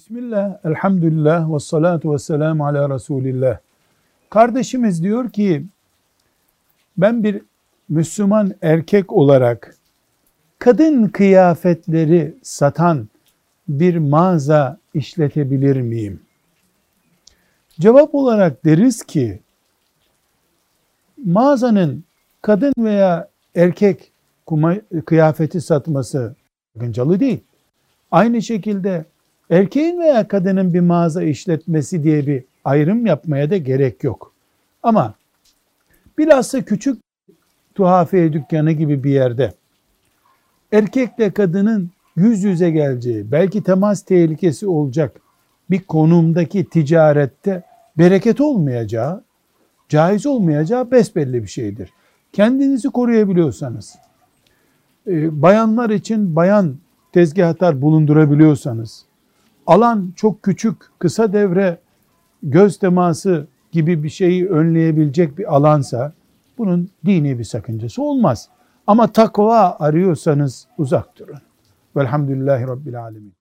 Bismillah, elhamdülillah ve salatu ve selamu ala Resulillah. Kardeşimiz diyor ki, ben bir Müslüman erkek olarak kadın kıyafetleri satan bir mağaza işletebilir miyim? Cevap olarak deriz ki, mağazanın kadın veya erkek kıyafeti satması sakıncalı değil. Aynı şekilde erkeğin veya kadının bir mağaza işletmesi diye bir ayrım yapmaya da gerek yok. Ama bilhassa küçük tuhafiye dükkanı gibi bir yerde erkekle kadının yüz yüze geleceği, belki temas tehlikesi olacak bir konumdaki ticarette bereket olmayacağı, caiz olmayacağı besbelli bir şeydir. Kendinizi koruyabiliyorsanız, e, bayanlar için bayan tezgahtar bulundurabiliyorsanız, alan çok küçük, kısa devre, göz teması gibi bir şeyi önleyebilecek bir alansa, bunun dini bir sakıncası olmaz. Ama takva arıyorsanız uzak durun. Velhamdülillahi Rabbil Alemin.